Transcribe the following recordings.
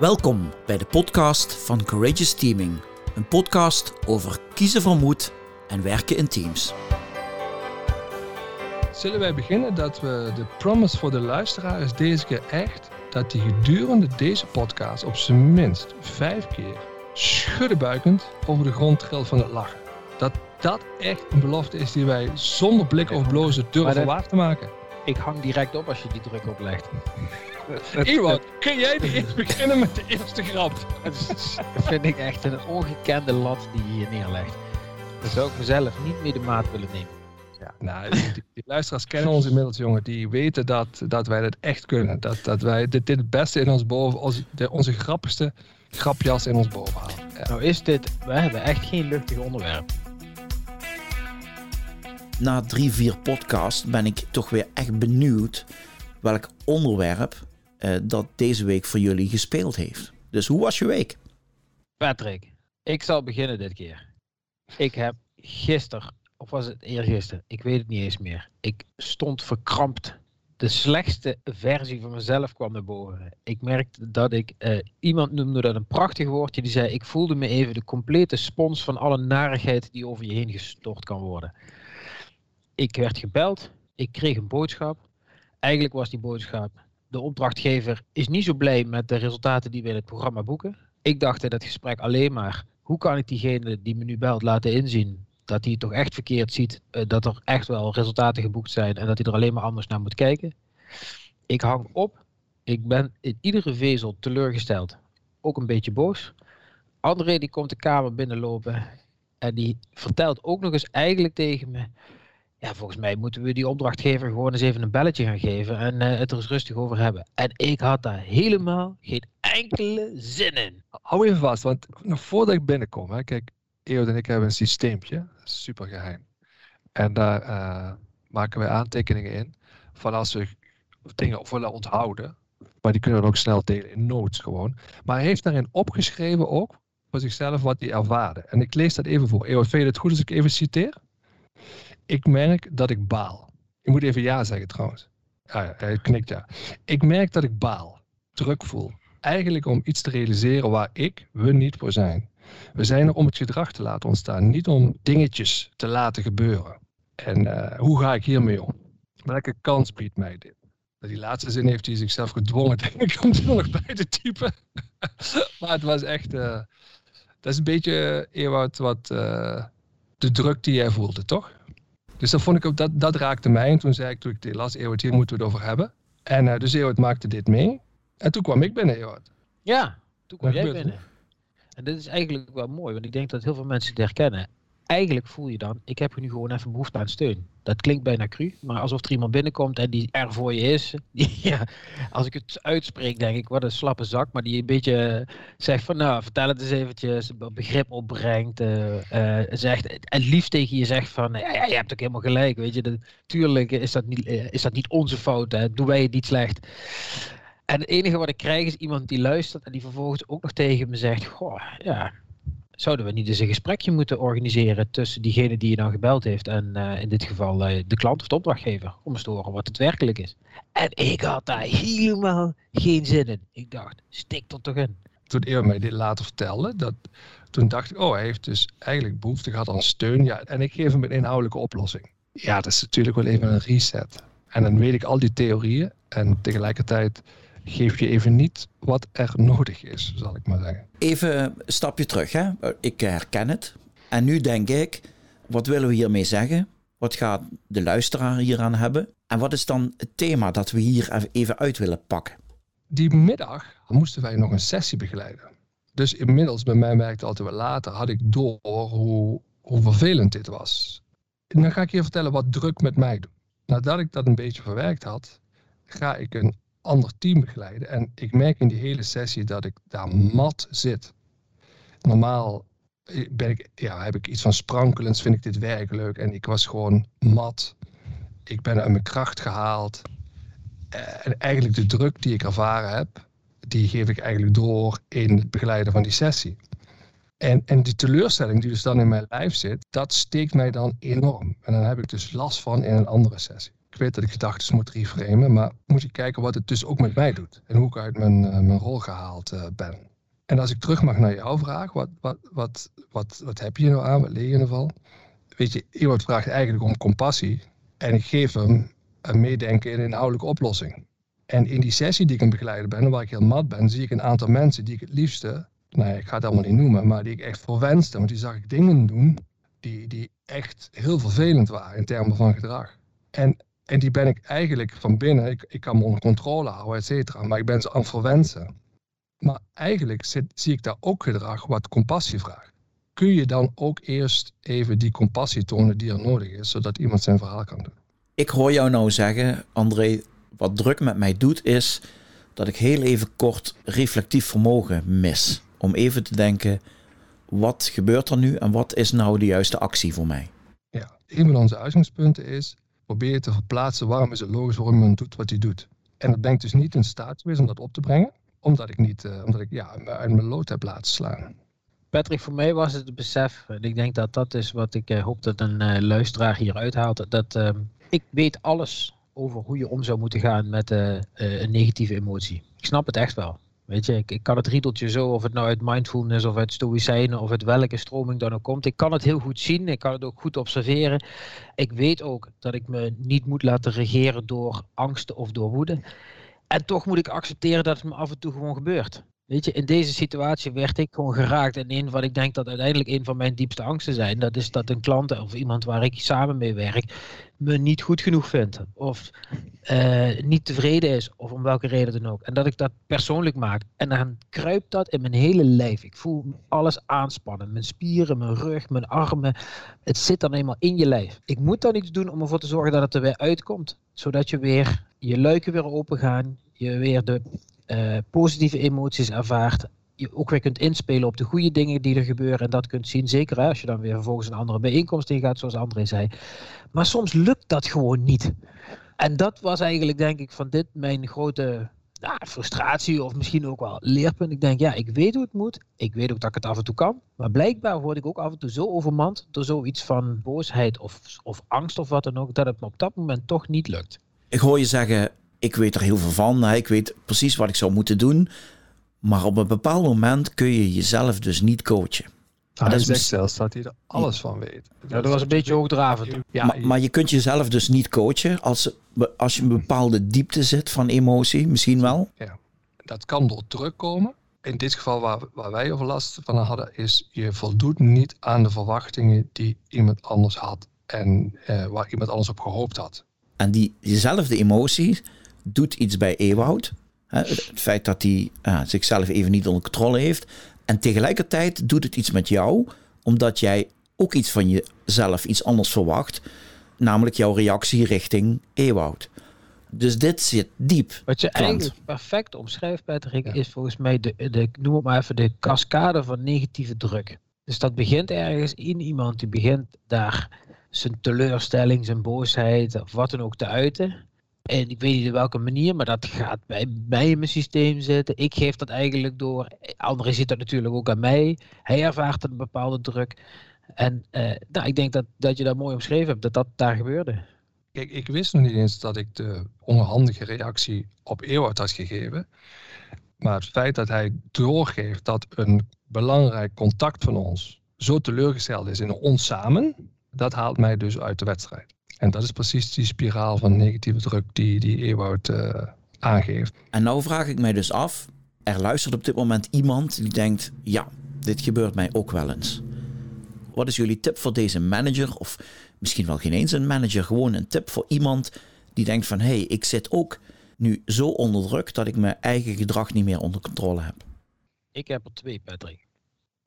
Welkom bij de podcast van Courageous Teaming. Een podcast over kiezen voor moed en werken in teams. Zullen wij beginnen dat we de promise voor de luisteraar is deze keer echt dat hij gedurende deze podcast op zijn minst vijf keer schuddenbuikend over de grond trilt van het lachen. Dat dat echt een belofte is die wij zonder blik of blozen durven dat- waar te maken. Ik hang direct op als je die druk oplegt. Iwan, kun jij eerst beginnen met de eerste grap? Dat vind ik echt een ongekende lat die je hier neerlegt. Daar zou ik mezelf niet mee de maat willen nemen. Nou, die, die luisteraars kennen ons inmiddels, jongen. Die weten dat, dat wij dit echt kunnen. Dat, dat wij dit, dit het beste in ons boven, onze, de, onze grappigste grapjas in ons boven halen. Ja. Nou is dit, we hebben echt geen luchtig onderwerp. Na drie, vier podcasts ben ik toch weer echt benieuwd welk onderwerp eh, dat deze week voor jullie gespeeld heeft. Dus hoe was je week? Patrick, ik zal beginnen dit keer. Ik heb gisteren, of was het eergisteren, ik weet het niet eens meer. Ik stond verkrampt. De slechtste versie van mezelf kwam naar boven. Ik merkte dat ik, eh, iemand noemde dat een prachtig woordje, die zei, ik voelde me even de complete spons van alle narigheid die over je heen gestort kan worden. Ik werd gebeld, ik kreeg een boodschap. Eigenlijk was die boodschap, de opdrachtgever is niet zo blij met de resultaten die we in het programma boeken. Ik dacht in dat gesprek alleen maar, hoe kan ik diegene die me nu belt laten inzien dat hij het toch echt verkeerd ziet, eh, dat er echt wel resultaten geboekt zijn en dat hij er alleen maar anders naar moet kijken. Ik hang op, ik ben in iedere vezel teleurgesteld, ook een beetje boos. André die komt de kamer binnenlopen en die vertelt ook nog eens eigenlijk tegen me, ja, volgens mij moeten we die opdrachtgever gewoon eens even een belletje gaan geven en eh, het er eens rustig over hebben. En ik had daar helemaal geen enkele zin in. Hou even vast, want nog voordat ik binnenkom, hè, kijk, Eeuwd en ik hebben een systeempje, super geheim. En daar eh, maken wij aantekeningen in van als we dingen willen onthouden, maar die kunnen we ook snel delen in notes gewoon. Maar hij heeft daarin opgeschreven ook voor zichzelf wat hij ervaarde. En ik lees dat even voor. Eeuwd, vind je het goed als ik even citeer? Ik merk dat ik baal. Je moet even ja zeggen trouwens. Ja, hij knikt ja. Ik merk dat ik baal, druk voel. Eigenlijk om iets te realiseren waar ik, we niet voor zijn. We zijn er om het gedrag te laten ontstaan, niet om dingetjes te laten gebeuren. En eh, hoe ga ik hiermee om? Welke kans biedt mij dit? Die laatste zin heeft hij zichzelf gedwongen, denk ik, om er nog bij te typen. maar het was echt. eh, dat is een beetje, Ewout, wat eh, de druk die jij voelde, toch? Dus dat vond ik ook, dat, dat raakte mij. En toen zei ik, toen ik dit las, Ewout, hier moeten we het over hebben. En eh, dus Ewout maakte dit mee. En toen kwam ik binnen, Ewout. Ja, toen kwam jij binnen. En dit is eigenlijk wel mooi, want ik denk dat heel veel mensen het herkennen. Eigenlijk voel je dan, ik heb nu gewoon even behoefte aan steun. Dat klinkt bijna cru, maar alsof er iemand binnenkomt en die er voor je is. Ja, als ik het uitspreek, denk ik, wat een slappe zak, maar die een beetje eh, zegt van, nou, vertel het eens eventjes, be- begrip opbrengt. eh, eh, zegt, en liefst tegen je zegt van, ja, je hebt ook helemaal gelijk, weet je. Dat, tuurlijk is dat, niet, is dat niet onze fout, hè. doen wij het niet slecht. En het enige wat ik krijg is iemand die luistert en die vervolgens ook nog tegen me zegt: Goh, ja, zouden we niet eens een gesprekje moeten organiseren tussen diegene die je dan gebeld heeft en eh, in dit geval eh, de klant of de opdrachtgever, om eens te horen wat het werkelijk is. En ik had daar helemaal geen zin in. Ik dacht: stik er toch in. toen Eeuw mij dit later vertelde, dat, toen dacht ik, oh, hij heeft dus eigenlijk behoefte gehad aan steun. Ja, en ik geef hem een inhoudelijke oplossing. Ja, dat is natuurlijk wel even een reset. En dan weet ik al die theorieën en tegelijkertijd geef je even niet wat er nodig is, zal ik maar zeggen. Even een stapje terug. Hè? Ik herken het. En nu denk ik, wat willen we hiermee zeggen? Wat gaat de luisteraar hieraan hebben? En wat is dan het thema dat we hier even uit willen pakken? Die middag moesten wij nog een sessie begeleiden. Dus inmiddels, bij mij merkte altijd wel later, had ik door hoe, hoe vervelend dit was. En dan ga ik je vertellen wat druk met mij doet. Nadat ik dat een beetje verwerkt had, ga ik een ander team begeleiden. En ik merk in die hele sessie dat ik daar mat zit. Normaal ben ik, ja, heb ik iets van sprankelends, vind ik dit werk leuk. En ik was gewoon mat. Ik ben uit mijn kracht gehaald. Eh, En eigenlijk de druk die ik ervaren heb, die geef ik eigenlijk door in het begeleiden van die sessie. En, en die teleurstelling die dus dan in mijn lijf zit, dat steekt mij dan enorm. En dan heb ik dus last van in een andere sessie. Ik weet dat ik gedachten moet reframen, maar moet je kijken wat het dus ook met mij doet. En hoe ik uit mijn, eh, mijn rol gehaald uh, ben. En als ik terug mag naar jouw vraag, wat, wat, wat, wat, wat heb je nou aan, wat leer je in ieder geval? Weet je, iemand vraagt eigenlijk om compassie. En ik geef hem een meedenken in een inhoudelijke oplossing. En in die sessie die ik aan begeleiden ben, waar ik heel mat ben, zie ik een aantal mensen die ik het liefste, nou ik ga het allemaal niet noemen, maar die ik echt verwenste. Want die zag ik dingen doen die, die echt heel vervelend waren in termen van gedrag. En, en die ben ik eigenlijk van binnen, ik, ik kan me onder controle houden, et cetera, maar ik ben ze aan het verwensen. Maar eigenlijk zit, zie ik daar ook gedrag wat compassie vraagt. Kun je dan ook eerst even die compassie tonen die er nodig is, zodat iemand zijn verhaal kan doen? Ik hoor jou nou zeggen, André, wat druk met mij doet, is dat ik heel even kort reflectief vermogen mis. Om even te denken, wat gebeurt er nu en wat is nou de juiste actie voor mij? Ja, een van onze uitgangspunten is, probeer te verplaatsen waarom is het logisch waarom iemand doet wat hij doet. En dat ben ik dus niet in staat geweest om dat op te brengen, omdat ik, niet, uh, omdat ik ja, uit mijn lood heb laten slaan. Patrick, voor mij was het het besef, en ik denk dat dat is wat ik uh, hoop dat een uh, luisteraar hier uithaalt, dat ehm, ik weet alles over hoe je om zou moeten gaan met een negatieve emotie. Ik snap het echt wel. Weet je, ik, kan het riedeltje zo, of het nou uit mindfulness of uit stoïcijnen of uit welke stroming dan ook komt. Ik kan het heel goed zien, ik kan het ook goed observeren. Ik weet ook dat ik me niet moet laten regeren door angsten of door woede. En toch moet ik accepteren dat het me af en toe gewoon gebeurt. Weet je, in deze situatie werd ik gewoon geraakt. En een wat ik denk dat uiteindelijk een van mijn diepste angsten zijn, dat is dat een klant of iemand waar ik samen mee werk, me niet goed genoeg vindt. Of uh, niet tevreden is, of om welke reden dan ook. En dat ik dat persoonlijk maak. En dan kruipt dat in mijn hele lijf. Ik voel alles aanspannen. Mijn spieren, mijn rug, mijn armen. Het zit dan eenmaal in je lijf. Ik moet dan iets doen om ervoor te zorgen dat het er weer uitkomt. Zodat je weer je luiken weer open gaan. Je weer de uh, positieve emoties ervaart. Je ook weer kunt inspelen op de goede dingen die er gebeuren. En dat kunt zien. Zeker hè, als je dan weer vervolgens een andere bijeenkomst in gaat, zoals André zei. Maar soms lukt dat gewoon niet. En dat was eigenlijk, denk ik, van dit mijn grote nou, frustratie of misschien ook wel leerpunt. Ik denk, ja, ik weet hoe het moet. Ik weet ook dat ik het af en toe kan. Maar blijkbaar word ik ook af en toe zo overmand door zoiets van boosheid of, of angst of wat dan ook, dat het me op dat moment toch niet lukt. Ik hoor je zeggen, ik weet er heel veel van. Ik weet precies wat ik zou moeten doen. Maar op een bepaald moment kun je jezelf dus niet coachen. Ah, dat is zelfs dat hij er alles van weet. Ja, dat was een beetje hoogdravend. Ja, maar, maar, je kunt jezelf dus niet coachen als, als je een bepaalde diepte zit van emotie, misschien wel. Ja, dat kan door druk komen. In dit geval waar, waar wij over last van hadden, is je voldoet niet aan de verwachtingen die iemand anders had en eh, waar iemand anders op gehoopt had. En die, diezelfde emotie doet iets bij Ewoud. Het feit dat hij uh, zichzelf even niet onder controle heeft. En tegelijkertijd doet het iets met jou, omdat jij ook iets van jezelf, iets anders verwacht. Namelijk jouw reactie richting Ewoud. Dus dit zit diep. Wat je eigenlijk perfect omschrijft, Patrick, is volgens mij de, de, noem het maar even, de cascade van negatieve druk. Dus dat begint ergens in iemand, die begint daar zijn teleurstelling, zijn boosheid of wat dan ook te uiten. En ik weet niet op welke manier, maar dat gaat bij mij in mijn systeem zitten. Ik geef dat eigenlijk door. Anderen ziet dat natuurlijk ook aan mij. Hij ervaart een bepaalde druk. En uh, nou, ik denk dat, dat je dat mooi omschreven hebt, dat dat daar gebeurde. Kijk, ik wist nog niet eens dat ik de onhandige reactie op Ewout had gegeven. Maar het feit dat hij doorgeeft dat een belangrijk contact van ons zo teleurgesteld is in ons samen, dat haalt mij dus uit de wedstrijd. En dat is precies die spiraal van negatieve druk die, die Ewout uh, aangeeft. En nou vraag ik mij dus af, er luistert op dit moment iemand die denkt, ja, dit gebeurt mij ook wel eens. Wat is jullie tip voor deze manager? Of misschien wel geen eens een manager, gewoon een tip voor iemand die denkt van, hé, hey, ik zit ook nu zo onder druk dat ik mijn eigen gedrag niet meer onder controle heb. Ik heb er twee, Patrick,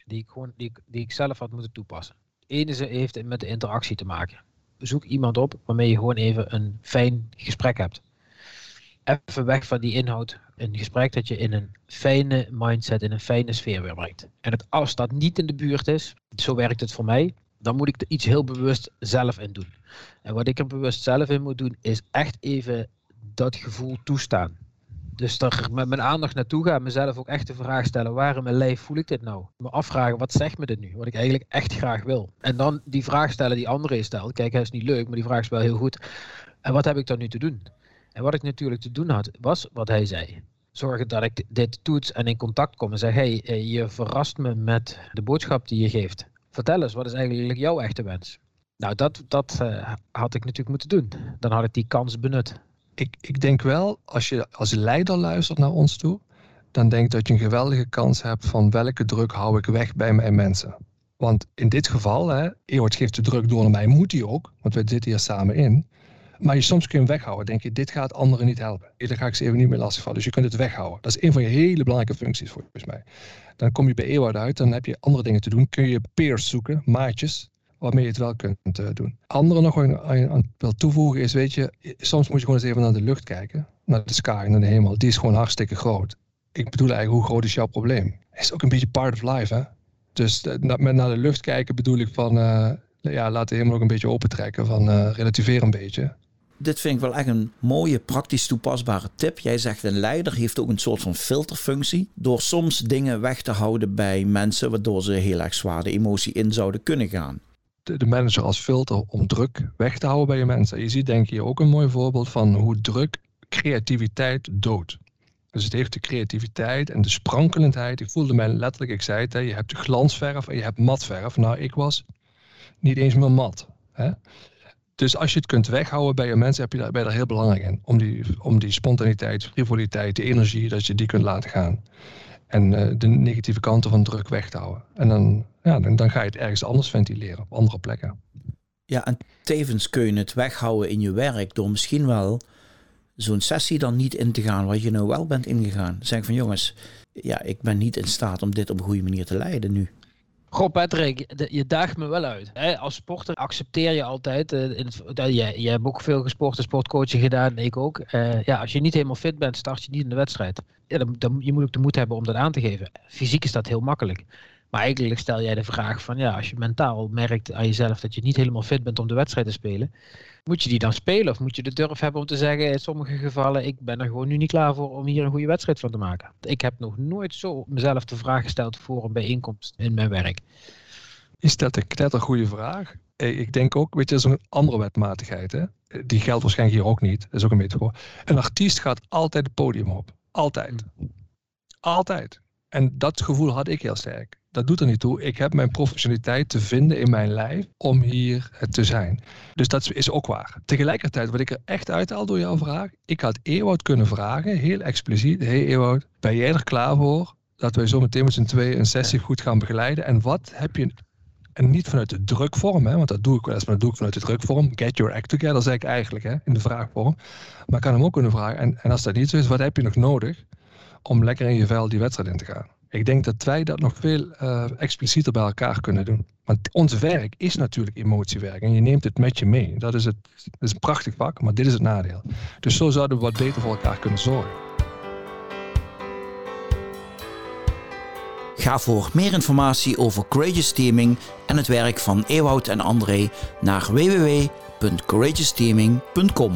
die ik, gewoon, die, die ik zelf had moeten toepassen. De ene heeft met de interactie te maken zoek iemand op waarmee je gewoon even een fijn gesprek hebt. Even weg van die inhoud. Een gesprek dat je in een fijne mindset, in een fijne sfeer weer brengt. En als dat niet in de buurt is, zo werkt het voor mij, dan moet ik er iets heel bewust zelf in doen. En wat ik er bewust zelf in moet doen, is echt even dat gevoel toestaan. Dus daar met mijn aandacht naartoe gaan, mezelf ook echt de vraag stellen: waar in mijn lijf voel ik dit nou? Me afvragen: wat zegt me dit nu? Wat ik eigenlijk echt graag wil. En dan die vraag stellen die anderen stelt. Kijk, hij is niet leuk, maar die vraag is wel heel goed. En wat heb ik dan nu te doen? En wat ik natuurlijk te doen had, was wat hij zei. Zorgen dat ik dit toets en in contact kom en zeg: hey, eh, je verrast me met de boodschap die je geeft. Vertel eens, wat is eigenlijk jouw echte wens? Nou, dat, dat uh, had ik natuurlijk moeten doen. Dan had ik die kans benut. Ik, ik denk wel, als je als leider luistert naar ons toe, dan denk ik dat je een geweldige kans hebt van welke druk hou ik weg bij mijn mensen. Want in dit geval, hè, geeft de druk door naar mij, moet hij ook, want we zitten hier samen in. Maar je soms kun je hem weghouden. Denk je, dit gaat anderen niet helpen. Hier ga ik ze even niet meer lastigvallen. Dus je kunt het weghouden. Dat is een van je hele belangrijke functies volgens mij. Dan kom je bij Ewart uit, dan heb je andere dingen te doen. Kun je peers zoeken, maatjes, waarmee je het wel kunt uh, doen. Andere nog ik aan wil toevoegen is, weet je, soms moet je gewoon eens even naar de lucht kijken. Naar de sky, naar de hemel. Die is gewoon hartstikke groot. Ik bedoel eigenlijk, hoe groot is jouw probleem? Is ook een beetje part of life, hè? Dus uh, met naar de lucht kijken bedoel ik van, uh, ja, laat de hemel ook een beetje opentrekken. Van, relativeer een beetje dit vind ik wel echt een mooie, praktisch toepasbare tip. Jij zegt een leider heeft ook een soort van filterfunctie. Door soms dingen weg te houden bij mensen, waardoor ze heel erg zwaar de emotie in zouden kunnen gaan. De, manager als filter om druk weg te houden bij je mensen. Je ziet denk ik hier ook een mooi voorbeeld van hoe druk creativiteit doodt. Dus het heeft de creativiteit en de sprankelendheid. Ik voelde mij letterlijk, ik zei het, hè, je hebt de glansverf en je hebt matverf. Nou, ik was niet eens meer mat. Hè? Dus als je het kunt weghouden bij je mensen, heb je daar, ben daar heel belangrijk in. Om die, om die spontaniteit, frivoliteit, de energie, dat je die kunt laten gaan. En uh, de negatieve kanten van druk weg te houden. En dan, ja, dan, dan ga je het ergens anders ventileren, op andere plekken. Ja, en tevens kun je het weghouden in je werk door misschien wel zo'n sessie dan niet in te gaan waar je nou wel bent ingegaan. Zeg van jongens, ja, ik ben niet in staat om dit op een goede manier te leiden nu. Goh, Patrick, je daagt me wel uit. Als sporter accepteer je altijd. In het, uh, jij, hebt ook veel gesport en sportcoaching gedaan, ik ook. Uh, ja, als je niet helemaal fit bent, start je niet in de wedstrijd. Ja, dan, dan, je moet ook de moed hebben om dat aan te geven. Fysiek is dat heel makkelijk. Maar eigenlijk stel jij de vraag van ja, als je mentaal merkt aan jezelf dat je niet helemaal fit bent om de wedstrijd te spelen, moet je die dan spelen? Of moet je de durf hebben om te zeggen in sommige gevallen, ik ben er gewoon nu niet klaar voor om hier een goede wedstrijd van te maken. Ik heb nog nooit zo mezelf de vraag gesteld voor een bijeenkomst in mijn werk. Je stelt een net een goede vraag. Ik denk ook, weet je, dat is een andere wetmatigheid. Hè? Die geldt waarschijnlijk hier ook niet. Dat is ook een beetje gewoon. Een artiest gaat altijd het podium op. Altijd. Altijd. En dat gevoel had ik heel sterk dat doet er niet toe. Ik heb mijn professionaliteit te vinden in mijn lijf om hier te zijn. Dus dat is ook waar. Tegelijkertijd, wat ik er echt uithaal door jouw vraag, ik had Ewout kunnen vragen, heel expliciet. hey Ewout, ben jij er klaar voor dat wij zo meteen met z'n tweeën een sessie goed gaan begeleiden? En wat heb je en niet vanuit de drukvorm, hè, want dat doe ik wel eens, maar dat doe ik vanuit de drukvorm. Get your act together, zeg ik eigenlijk hè, in de vraagvorm. Maar ik kan hem ook kunnen vragen. En, en als dat niet zo is, wat heb je nog nodig om lekker in je vel die wedstrijd in te gaan? Ik denk dat wij dat nog veel uh, explicieter bij elkaar kunnen doen. Want ons werk is natuurlijk emotiewerk en je neemt het met je mee. Dat is, het, dat is een prachtig vak, maar dit is het nadeel. Dus zo zouden we wat beter voor elkaar kunnen zorgen. Ga voor meer informatie over Courageous Teaming en het werk van Ewout en André naar www.courageousteaming.com.